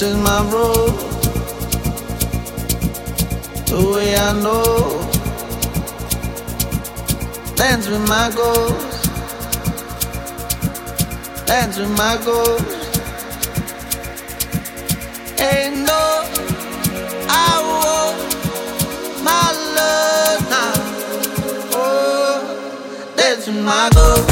This is my road, the way I know. Dance with my ghost, dance with my ghost. Ain't no, I want my love now. Oh, dance with my ghost,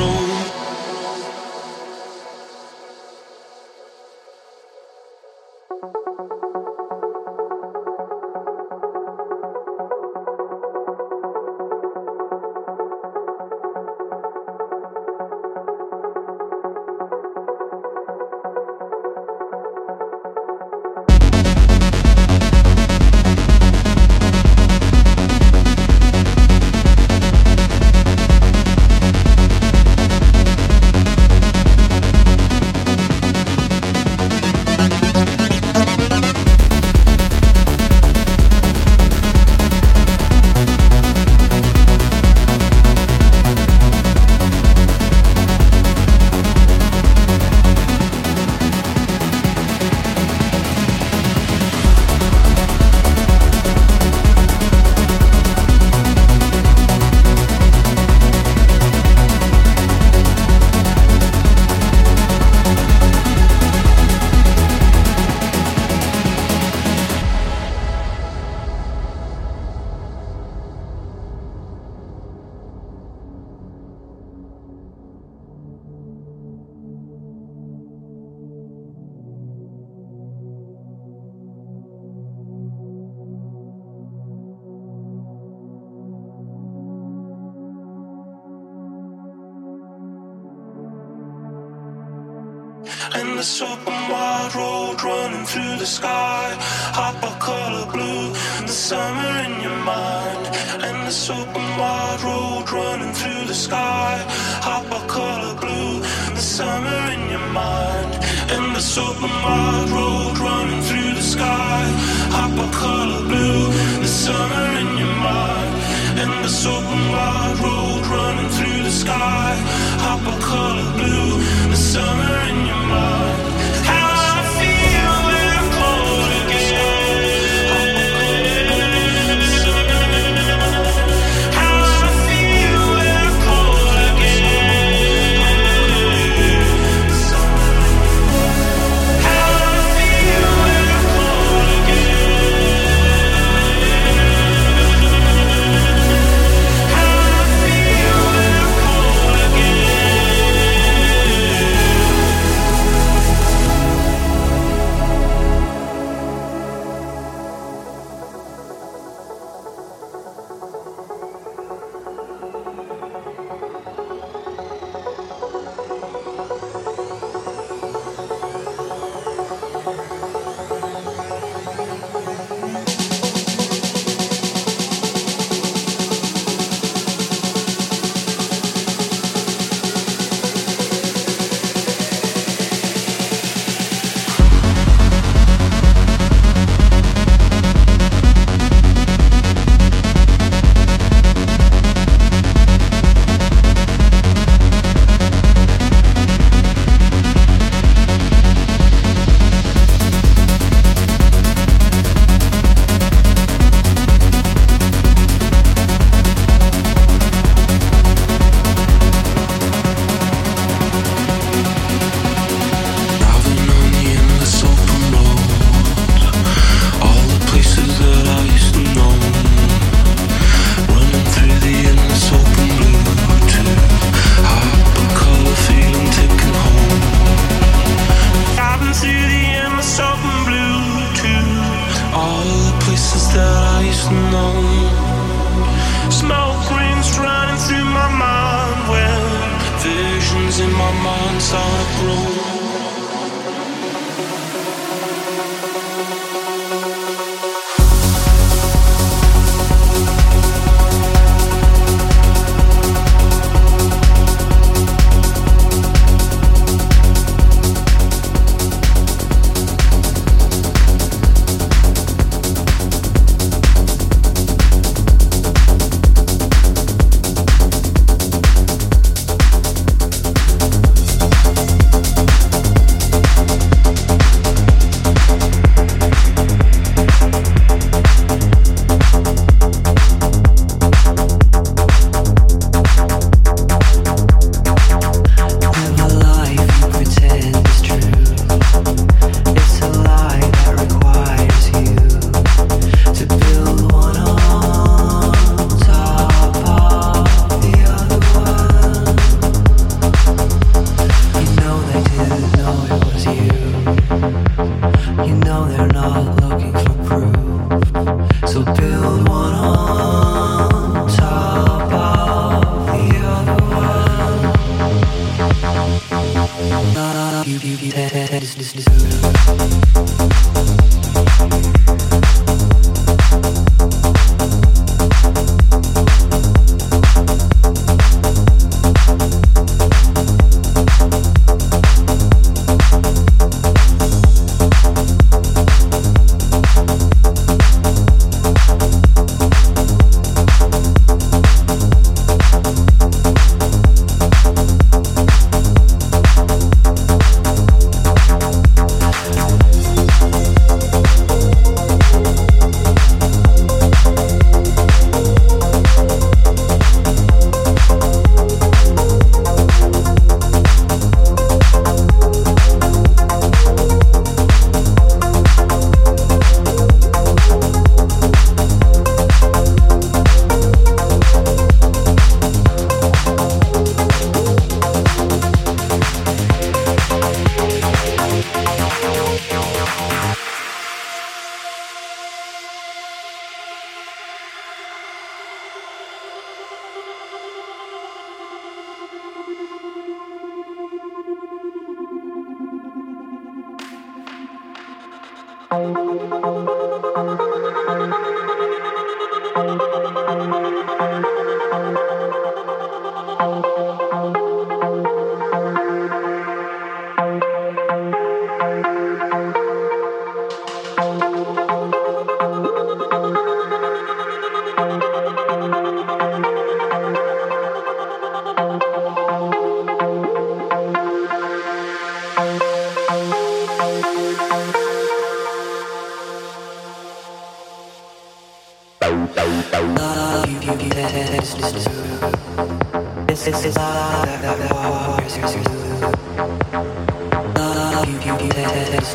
start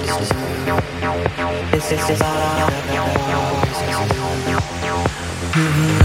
This is this love that